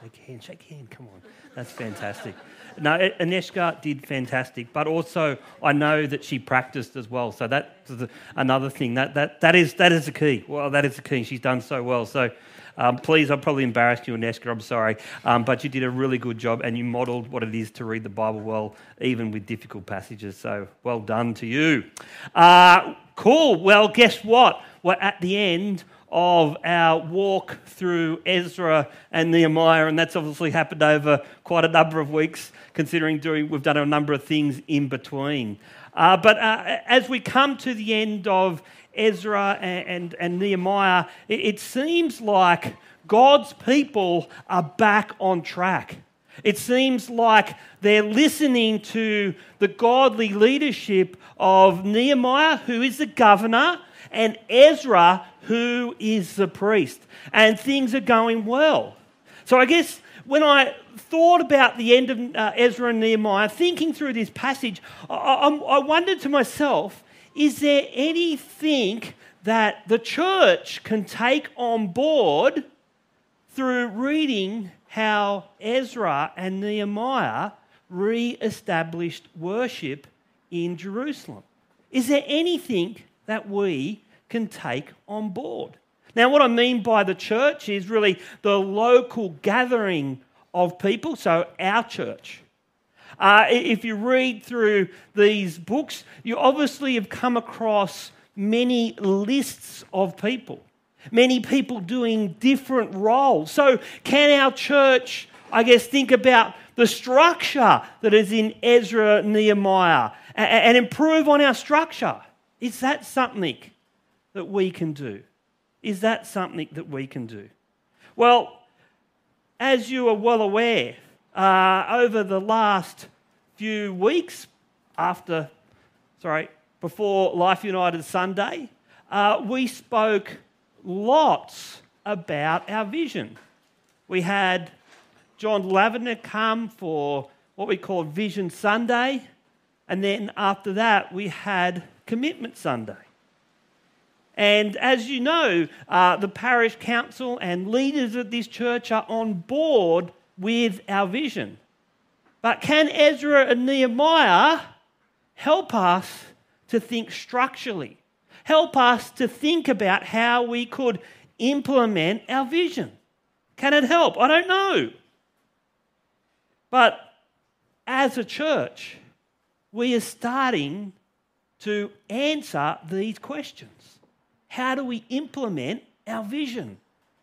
Shake hand, shake hand, come on. That's fantastic. No, Aneshka did fantastic, but also I know that she practiced as well. So that's another thing. That, that, that, is, that is the key. Well, that is the key. She's done so well. So um, please, I probably embarrassed you, Aneshka. I'm sorry. Um, but you did a really good job and you modeled what it is to read the Bible well, even with difficult passages. So well done to you. Uh, cool. Well, guess what? We're at the end of our walk through Ezra and Nehemiah, and that's obviously happened over quite a number of weeks, considering doing, we've done a number of things in between. Uh, but uh, as we come to the end of Ezra and, and, and Nehemiah, it, it seems like God's people are back on track. It seems like they're listening to the godly leadership of Nehemiah, who is the governor, and Ezra, who is the priest. And things are going well. So I guess when I thought about the end of uh, Ezra and Nehemiah, thinking through this passage, I, I, I wondered to myself is there anything that the church can take on board through reading how Ezra and Nehemiah re established worship in Jerusalem? Is there anything that we can take on board. Now, what I mean by the church is really the local gathering of people, so our church. Uh, if you read through these books, you obviously have come across many lists of people, many people doing different roles. So, can our church, I guess, think about the structure that is in Ezra, Nehemiah, and improve on our structure? Is that something that we can do? Is that something that we can do? Well, as you are well aware, uh, over the last few weeks after, sorry, before Life United Sunday, uh, we spoke lots about our vision. We had John Lavender come for what we call Vision Sunday, and then after that, we had Commitment Sunday. And as you know, uh, the parish council and leaders of this church are on board with our vision. But can Ezra and Nehemiah help us to think structurally? Help us to think about how we could implement our vision? Can it help? I don't know. But as a church, we are starting to answer these questions. How do we implement our vision?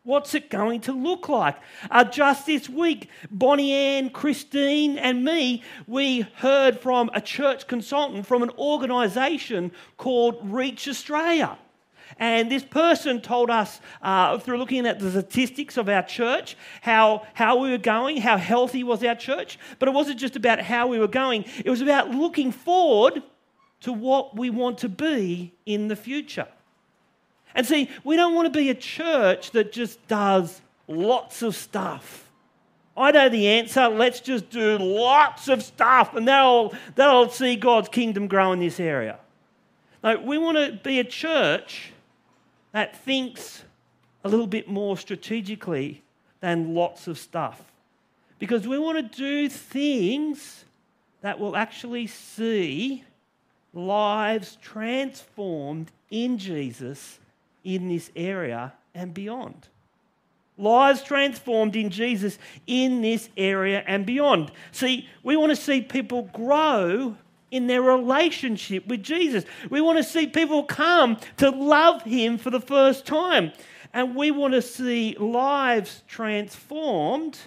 What's it going to look like? Uh, just this week, Bonnie Ann, Christine, and me, we heard from a church consultant from an organisation called Reach Australia. And this person told us, uh, through looking at the statistics of our church, how, how we were going, how healthy was our church. But it wasn't just about how we were going, it was about looking forward to what we want to be in the future. And see, we don't want to be a church that just does lots of stuff. I know the answer. Let's just do lots of stuff, and that'll, that'll see God's kingdom grow in this area. No, we want to be a church that thinks a little bit more strategically than lots of stuff. Because we want to do things that will actually see lives transformed in Jesus in this area and beyond. Lives transformed in Jesus in this area and beyond. See, we want to see people grow in their relationship with Jesus. We want to see people come to love Him for the first time. And we want to see lives transformed.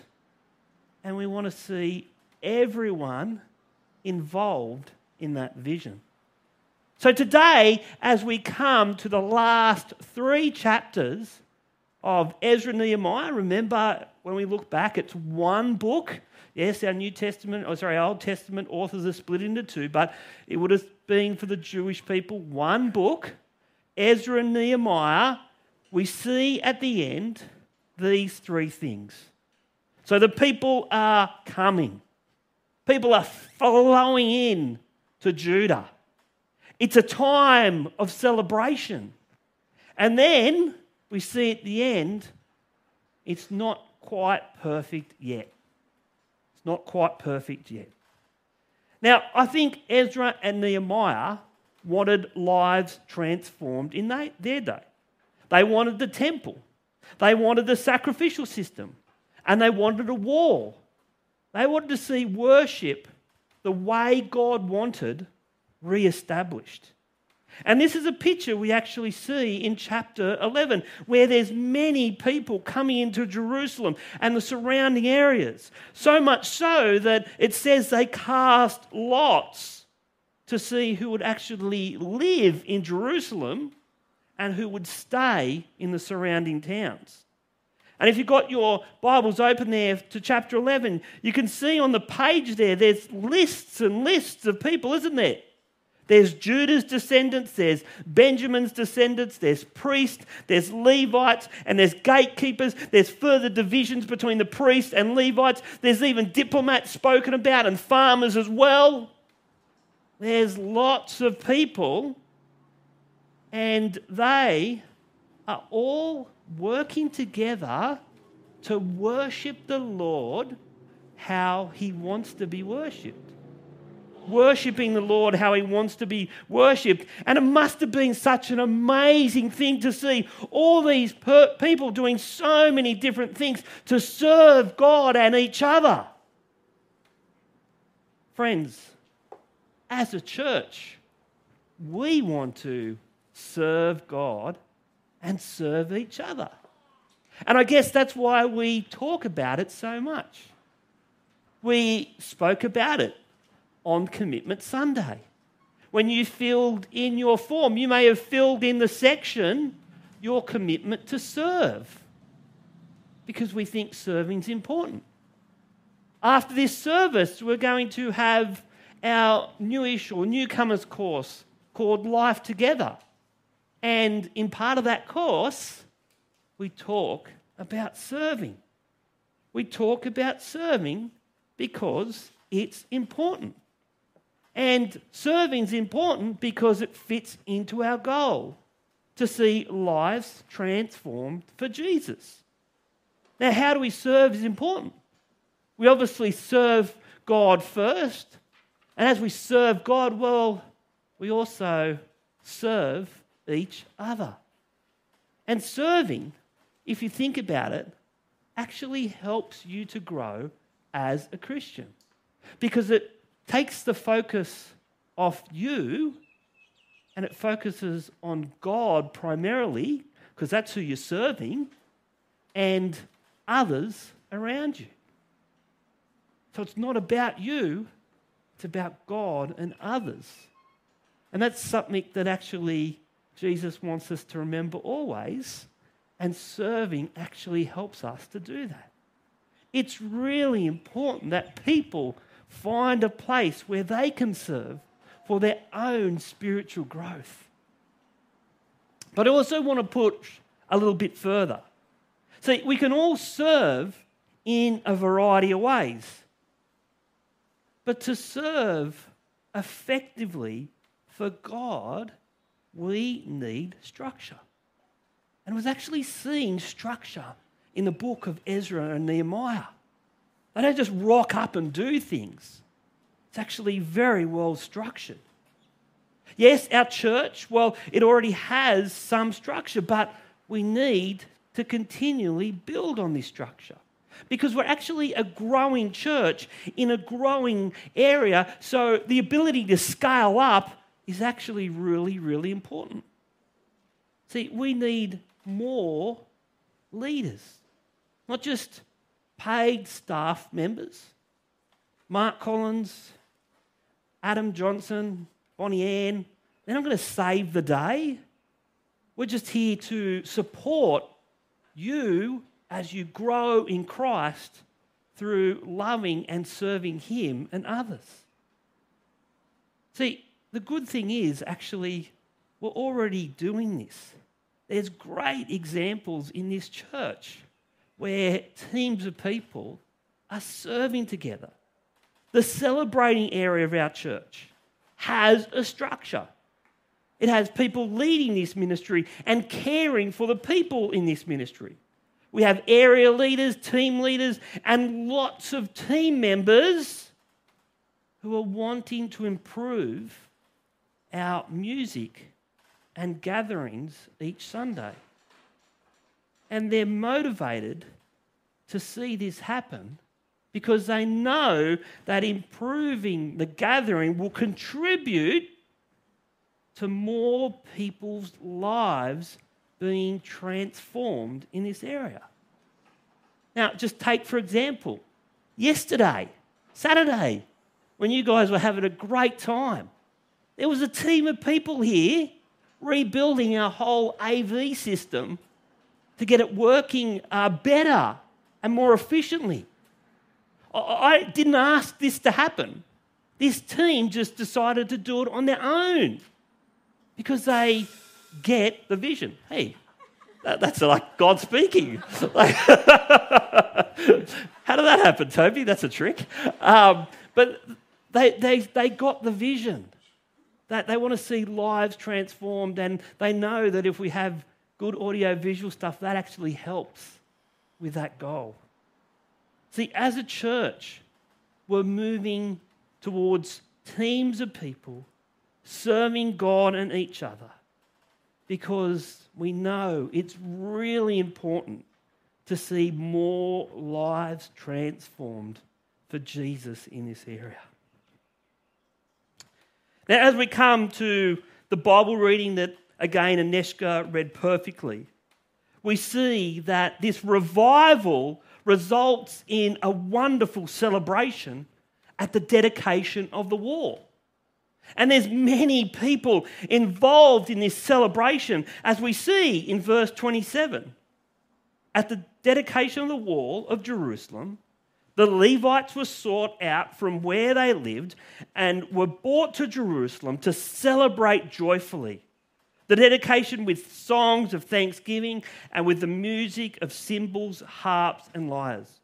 And we want to see everyone involved in that vision. So today, as we come to the last three chapters of Ezra Nehemiah, remember when we look back, it's one book. Yes, our New Testament, or oh, sorry, Old Testament authors are split into two, but it would have been for the Jewish people one book, Ezra and Nehemiah. We see at the end these three things. So the people are coming, people are flowing in to Judah. It's a time of celebration. And then we see at the end, it's not quite perfect yet. It's not quite perfect yet. Now, I think Ezra and Nehemiah wanted lives transformed in their day. They wanted the temple, they wanted the sacrificial system, and they wanted a wall. They wanted to see worship the way God wanted re established. And this is a picture we actually see in chapter 11, where there's many people coming into Jerusalem and the surrounding areas. So much so that it says they cast lots to see who would actually live in Jerusalem and who would stay in the surrounding towns. And if you've got your Bibles open there to chapter 11, you can see on the page there, there's lists and lists of people, isn't there? There's Judah's descendants, there's Benjamin's descendants, there's priests, there's Levites, and there's gatekeepers. There's further divisions between the priests and Levites. There's even diplomats spoken about and farmers as well. There's lots of people, and they are all working together to worship the Lord how he wants to be worshipped worshipping the Lord how He wants to be worshipped. And it must have been such an amazing thing to see all these per- people doing so many different things to serve God and each other. Friends, as a church, we want to serve God and serve each other. And I guess that's why we talk about it so much. We spoke about it on Commitment Sunday. When you filled in your form, you may have filled in the section your commitment to serve because we think serving's important. After this service, we're going to have our newish or newcomers course called Life Together. And in part of that course, we talk about serving. We talk about serving because it's important. And serving is important because it fits into our goal to see lives transformed for Jesus. Now, how do we serve is important. We obviously serve God first. And as we serve God, well, we also serve each other. And serving, if you think about it, actually helps you to grow as a Christian because it takes the focus off you and it focuses on God primarily, because that's who you're serving, and others around you. So it's not about you, it's about God and others. And that's something that actually Jesus wants us to remember always, and serving actually helps us to do that. It's really important that people find a place where they can serve for their own spiritual growth. But I also want to push a little bit further. See, we can all serve in a variety of ways. But to serve effectively for God, we need structure. And was actually seeing structure in the book of Ezra and Nehemiah. They don't just rock up and do things, it's actually very well structured. Yes, our church, well, it already has some structure, but we need to continually build on this structure because we're actually a growing church in a growing area. So the ability to scale up is actually really, really important. See, we need more leaders, not just paid staff members. Mark Collins, Adam Johnson, Bonnie Ann, they're not going to save the day. We're just here to support you as you grow in Christ through loving and serving Him and others. See, the good thing is actually we're already doing this. There's great examples in this church where teams of people are serving together. The celebrating area of our church has a structure. It has people leading this ministry and caring for the people in this ministry. We have area leaders, team leaders, and lots of team members who are wanting to improve our music and gatherings each Sunday. And they're motivated to see this happen because they know that improving the gathering will contribute to more people's lives being transformed in this area. Now, just take for example, yesterday, Saturday, when you guys were having a great time, there was a team of people here rebuilding our whole AV system to get it working uh, better and more efficiently. I didn't ask this to happen. This team just decided to do it on their own because they get the vision. Hey, that's like God speaking. how did that happen, Toby? That's a trick. Um, but they, they, they got the vision that they want to see lives transformed, and they know that if we have good audio visual stuff, that actually helps with that goal. See, as a church, we're moving towards teams of people serving God and each other because we know it's really important to see more lives transformed for Jesus in this area. Now, as we come to the Bible reading that again Aneshka read perfectly, we see that this revival results in a wonderful celebration at the dedication of the wall. And there's many people involved in this celebration, as we see in verse 27. At the dedication of the wall of Jerusalem, the Levites were sought out from where they lived and were brought to Jerusalem to celebrate joyfully the dedication with songs of thanksgiving and with the music of cymbals, harps, and lyres.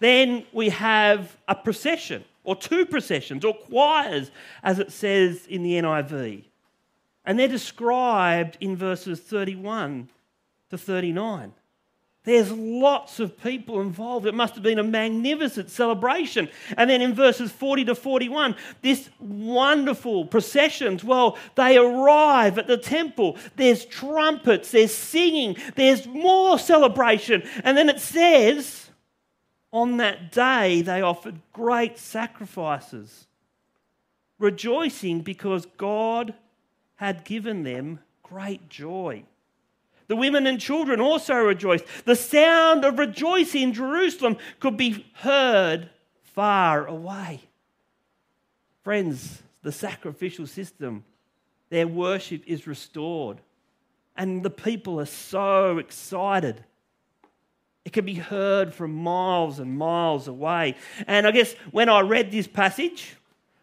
Then we have a procession, or two processions, or choirs, as it says in the NIV. And they're described in verses 31 to 39. There's lots of people involved. It must have been a magnificent celebration. And then in verses 40 to 41, this wonderful processions, well, they arrive at the temple. There's trumpets, there's singing, there's more celebration. And then it says, on that day, they offered great sacrifices, rejoicing because God had given them great joy. The women and children also rejoiced. The sound of rejoicing in Jerusalem could be heard far away. Friends, the sacrificial system, their worship is restored. And the people are so excited. It can be heard from miles and miles away. And I guess when I read this passage,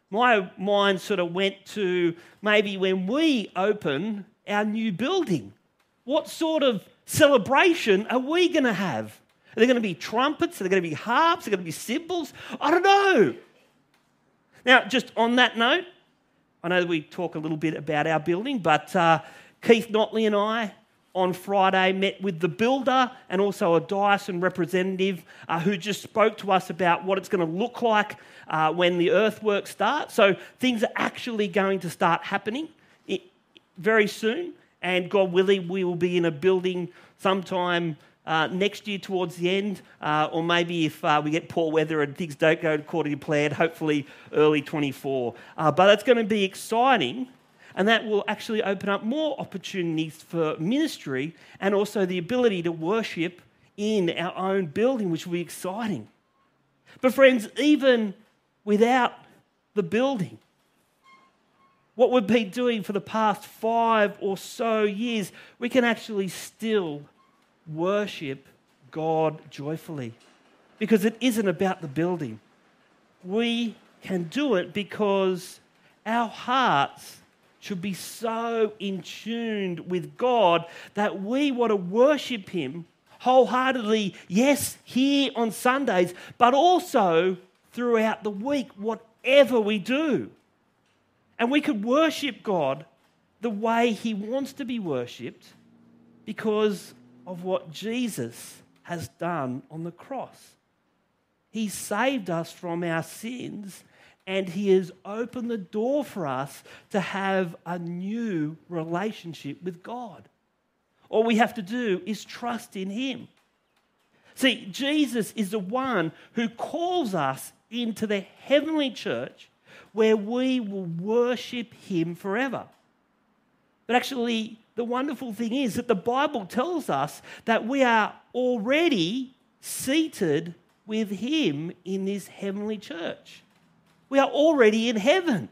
my mind sort of went to maybe when we open our new building. What sort of celebration are we going to have? Are there going to be trumpets? Are there going to be harps? Are there going to be cymbals? I don't know. Now, just on that note, I know we talk a little bit about our building, but uh, Keith Notley and I on Friday met with the builder and also a Dyson representative uh, who just spoke to us about what it's going to look like uh, when the earthwork starts. So things are actually going to start happening very soon and God willing, we will be in a building sometime uh, next year towards the end, uh, or maybe if uh, we get poor weather and things don't go according to plan, hopefully early 24. Uh, but it's going to be exciting, and that will actually open up more opportunities for ministry and also the ability to worship in our own building, which will be exciting. But, friends, even without the building, what we've been doing for the past five or so years, we can actually still worship God joyfully because it isn't about the building. We can do it because our hearts should be so in tune with God that we want to worship Him wholeheartedly, yes, here on Sundays, but also throughout the week, whatever we do. And we could worship God the way He wants to be worshipped because of what Jesus has done on the cross. He saved us from our sins and He has opened the door for us to have a new relationship with God. All we have to do is trust in Him. See, Jesus is the one who calls us into the heavenly church where we will worship Him forever. But actually, the wonderful thing is that the Bible tells us that we are already seated with Him in this heavenly church. We are already in heaven.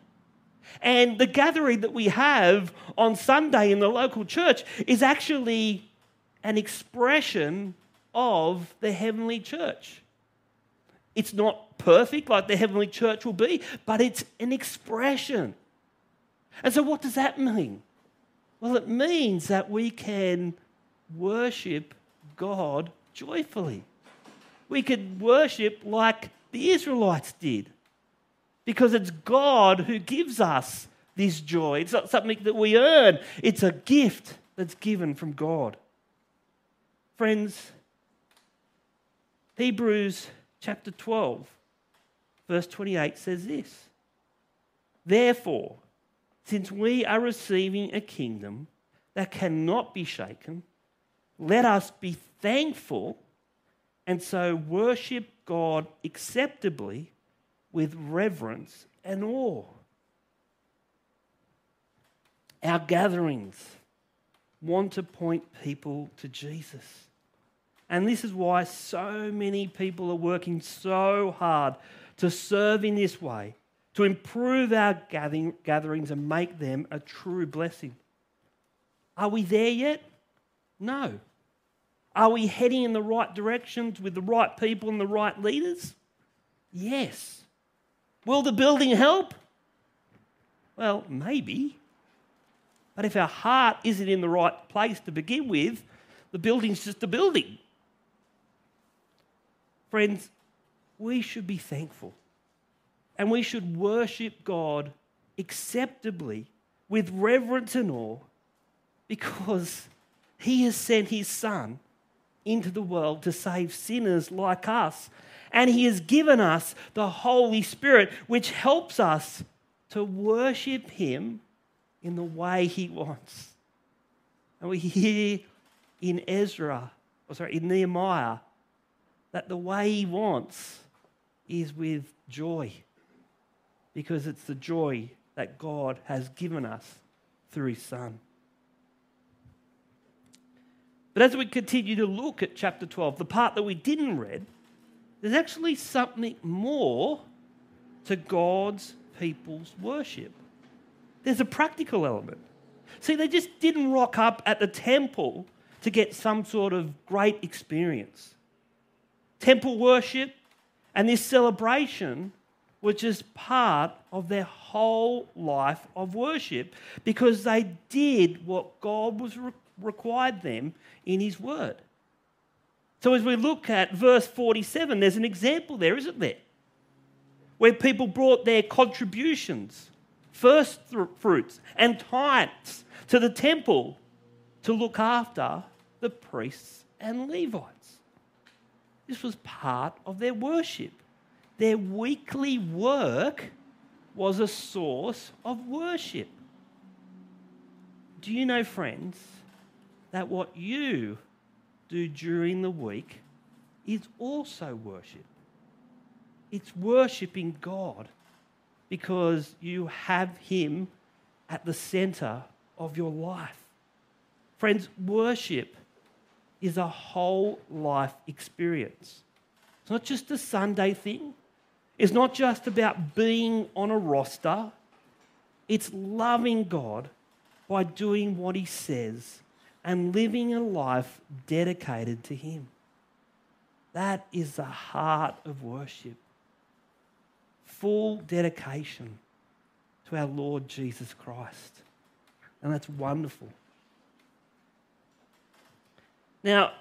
And the gathering that we have on Sunday in the local church is actually an expression of the heavenly church. It's not perfect like the heavenly church will be, but it's an expression. And so, what does that mean? Well, it means that we can worship God joyfully. We could worship like the Israelites did because it's God who gives us this joy. It's not something that we earn, it's a gift that's given from God. Friends, Hebrews chapter 12, verse 28 says this Therefore, since we are receiving a kingdom that cannot be shaken, let us be thankful and so worship God acceptably with reverence and awe. Our gatherings want to point people to Jesus. And this is why so many people are working so hard to serve in this way, to improve our gatherings and make them a true blessing. Are we there yet? No. Are we heading in the right directions with the right people and the right leaders? Yes. Will the building help? Well, maybe. But if our heart isn't in the right place to begin with, the building's just a building. Friends, we should be thankful and we should worship God acceptably with reverence and awe because He has sent His Son into the world to save sinners like us and He has given us the Holy Spirit, which helps us to worship Him in the way He wants. And we hear in Ezra, or sorry, in Nehemiah, that the way He wants is with joy, because it's the joy that God has given us through His Son. But as we continue to look at chapter 12, the part that we didn't read, there's actually something more to God's people's worship. There's a practical element. See, they just didn't rock up at the temple to get some sort of great experience. Temple worship and this celebration were just part of their whole life of worship because they did what God was re- required them in His Word. So, as we look at verse 47, there's an example there, isn't there? Where people brought their contributions, first fruits, and tithes to the temple to look after the priests and Levites. This was part of their worship. Their weekly work was a source of worship. Do you know, friends, that what you do during the week is also worship. It's worshiping God because you have Him at the center of your life. Friends, worship is a whole life experience. It's not just a Sunday thing, it's not just about being on a roster. It's loving God by doing what He says and living a life dedicated to Him. That is the heart of worship. Full dedication to our Lord Jesus Christ. And that's wonderful. Now,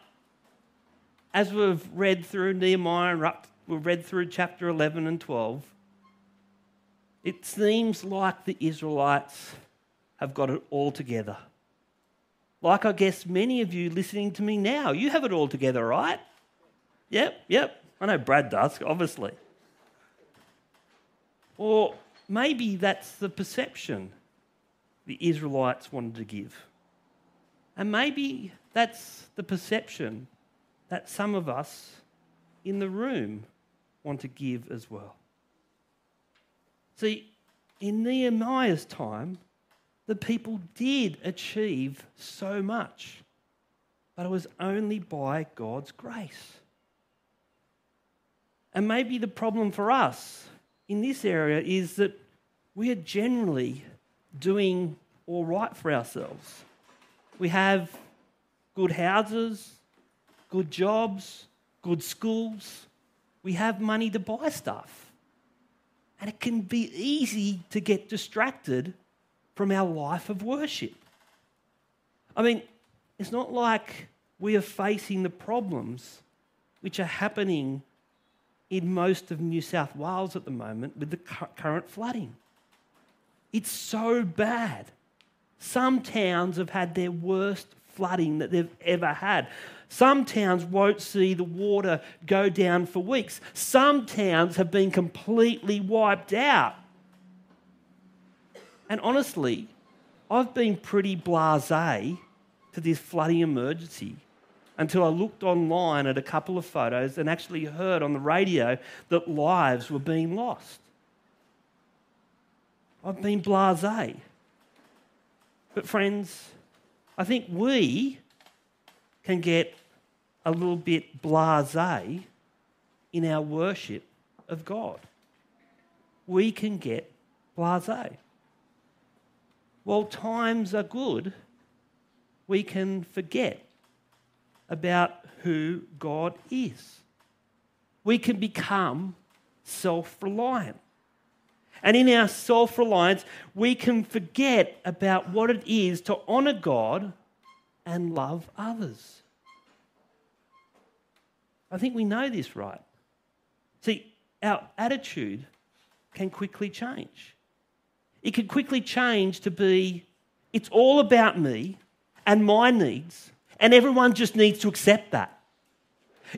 as we've read through Nehemiah, we've read through chapter 11 and 12, it seems like the Israelites have got it all together like I guess many of you listening to me now. You have it all together, right? Yep, yep. I know Brad does, obviously. Or maybe that's the perception the Israelites wanted to give. And maybe that's the perception that some of us in the room want to give as well. See, in Nehemiah's time, the people did achieve so much, but it was only by God's grace. And maybe the problem for us in this area is that we are generally doing all right for ourselves. We have good houses, good jobs, good schools. We have money to buy stuff. And it can be easy to get distracted from our life of worship. I mean, it's not like we are facing the problems which are happening in most of New South Wales at the moment with the current flooding. It's so bad. Some towns have had their worst flooding that they've ever had. Some towns won't see the water go down for weeks. Some towns have been completely wiped out. And honestly, I've been pretty blase to this flooding emergency until I looked online at a couple of photos and actually heard on the radio that lives were being lost. I've been blase. But, friends, I think we can get a little bit blase in our worship of God. We can get blase. While times are good, we can forget about who God is. We can become self reliant. And in our self reliance, we can forget about what it is to honour God and love others. I think we know this, right? See, our attitude can quickly change. It can quickly change to be, it's all about me and my needs, and everyone just needs to accept that.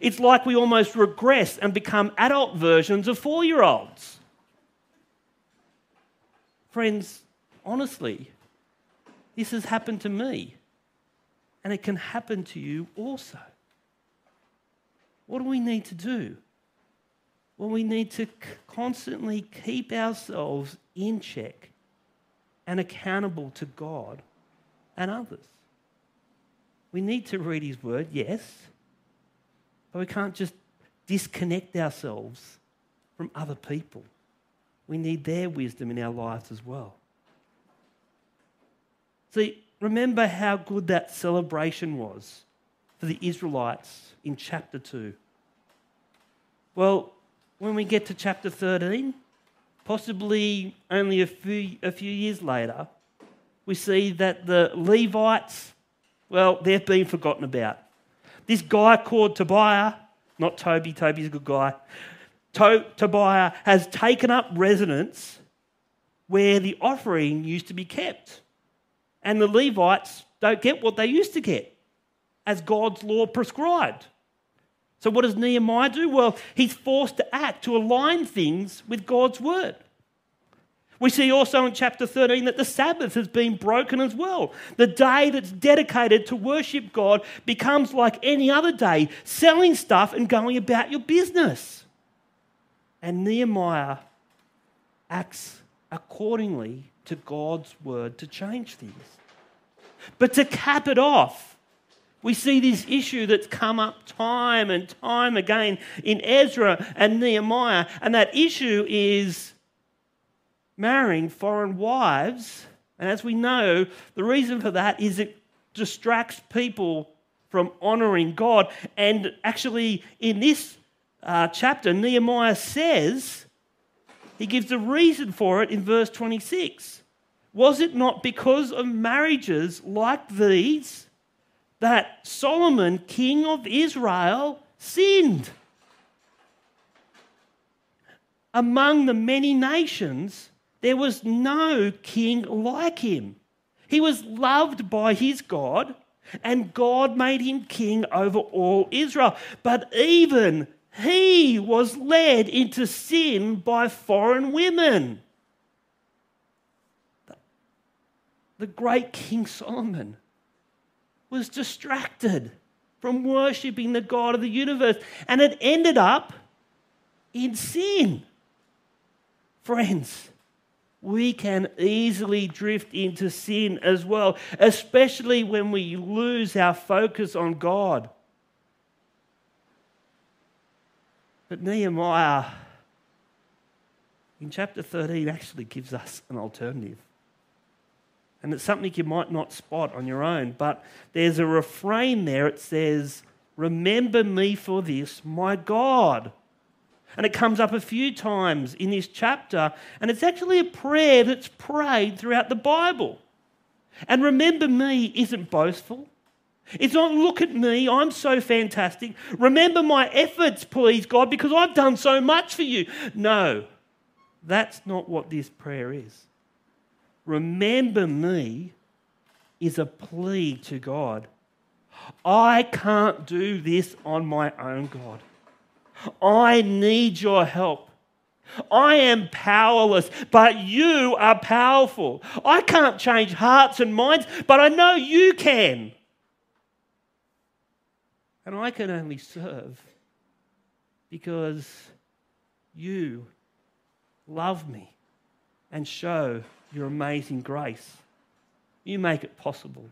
It's like we almost regress and become adult versions of four year olds. Friends, honestly, this has happened to me, and it can happen to you also. What do we need to do? Well, we need to constantly keep ourselves in check and accountable to God and others. We need to read His Word, yes, but we can't just disconnect ourselves from other people. We need their wisdom in our lives as well. See, remember how good that celebration was for the Israelites in chapter 2. Well, when we get to chapter 13, possibly only a few, a few years later, we see that the Levites, well, they've been forgotten about. This guy called Tobiah, not Toby, Toby's a good guy, Tobiah has taken up residence where the offering used to be kept. And the Levites don't get what they used to get, as God's law prescribed. So, what does Nehemiah do? Well, he's forced to act to align things with God's word. We see also in chapter 13 that the Sabbath has been broken as well. The day that's dedicated to worship God becomes like any other day, selling stuff and going about your business. And Nehemiah acts accordingly to God's word to change things. But to cap it off, we see this issue that's come up time and time again in Ezra and Nehemiah, and that issue is marrying foreign wives. And as we know, the reason for that is it distracts people from honoring God. And actually, in this uh, chapter, Nehemiah says, he gives a reason for it in verse 26. Was it not because of marriages like these that Solomon, king of Israel, sinned? Among the many nations, there was no king like him. He was loved by his God, and God made him king over all Israel. But even he was led into sin by foreign women. The great King Solomon was distracted from worshipping the God of the universe, and it ended up in sin. Friends, we can easily drift into sin as well, especially when we lose our focus on God. But Nehemiah, in chapter 13, actually gives us an alternative. And it's something you might not spot on your own, but there's a refrain there. It says, Remember me for this, my God. And it comes up a few times in this chapter, and it's actually a prayer that's prayed throughout the Bible. And remember me isn't boastful. It's not, look at me, I'm so fantastic. Remember my efforts, please, God, because I've done so much for you. No, that's not what this prayer is. Remember me is a plea to God. I can't do this on my own, God. I need your help. I am powerless, but you are powerful. I can't change hearts and minds, but I know you can. And I can only serve because you love me and show your amazing grace. You make it possible.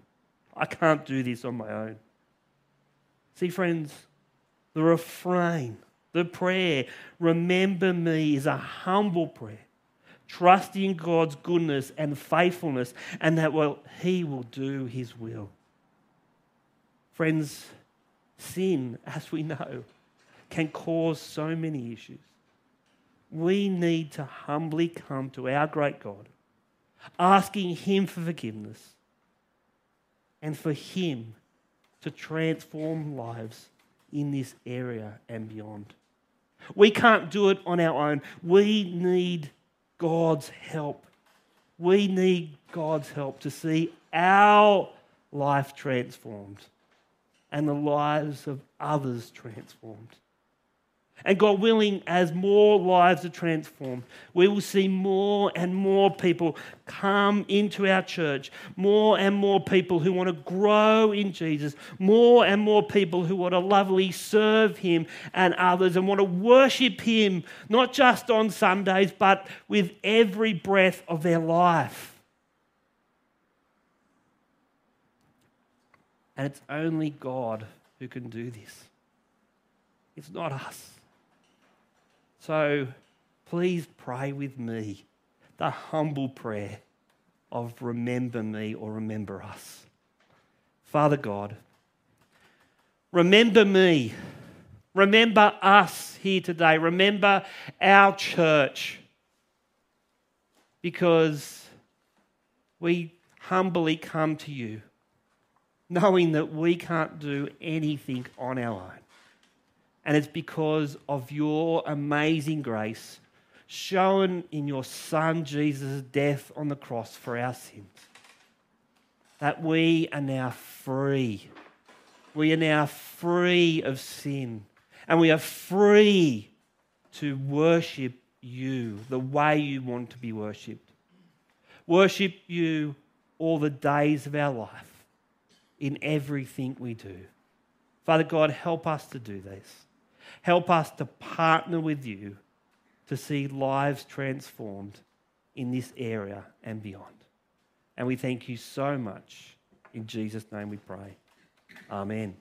I can't do this on my own. See, friends, the refrain, the prayer, remember me, is a humble prayer, trusting God's goodness and faithfulness, and that well, He will do His will. Friends, sin, as we know, can cause so many issues. We need to humbly come to our great God, asking Him for forgiveness and for Him to transform lives in this area and beyond. We can't do it on our own. We need God's help. We need God's help to see our life transformed and the lives of others transformed. And God willing, as more lives are transformed, we will see more and more people come into our church, more and more people who want to grow in Jesus, more and more people who want to lovely serve Him and others and want to worship Him, not just on Sundays, but with every breath of their life. And it's only God who can do this. It's not us. So please pray with me the humble prayer of remember me or remember us. Father God, remember me. Remember us here today. Remember our church. Because we humbly come to you knowing that we can't do anything on our own. And it's because of your amazing grace shown in your Son Jesus' death on the cross for our sins that we are now free. We are now free of sin. And we are free to worship you the way you want to be worshipped. Worship you all the days of our life in everything we do. Father God, help us to do this. Help us to partner with you to see lives transformed in this area and beyond. And we thank you so much. In Jesus' name we pray. Amen.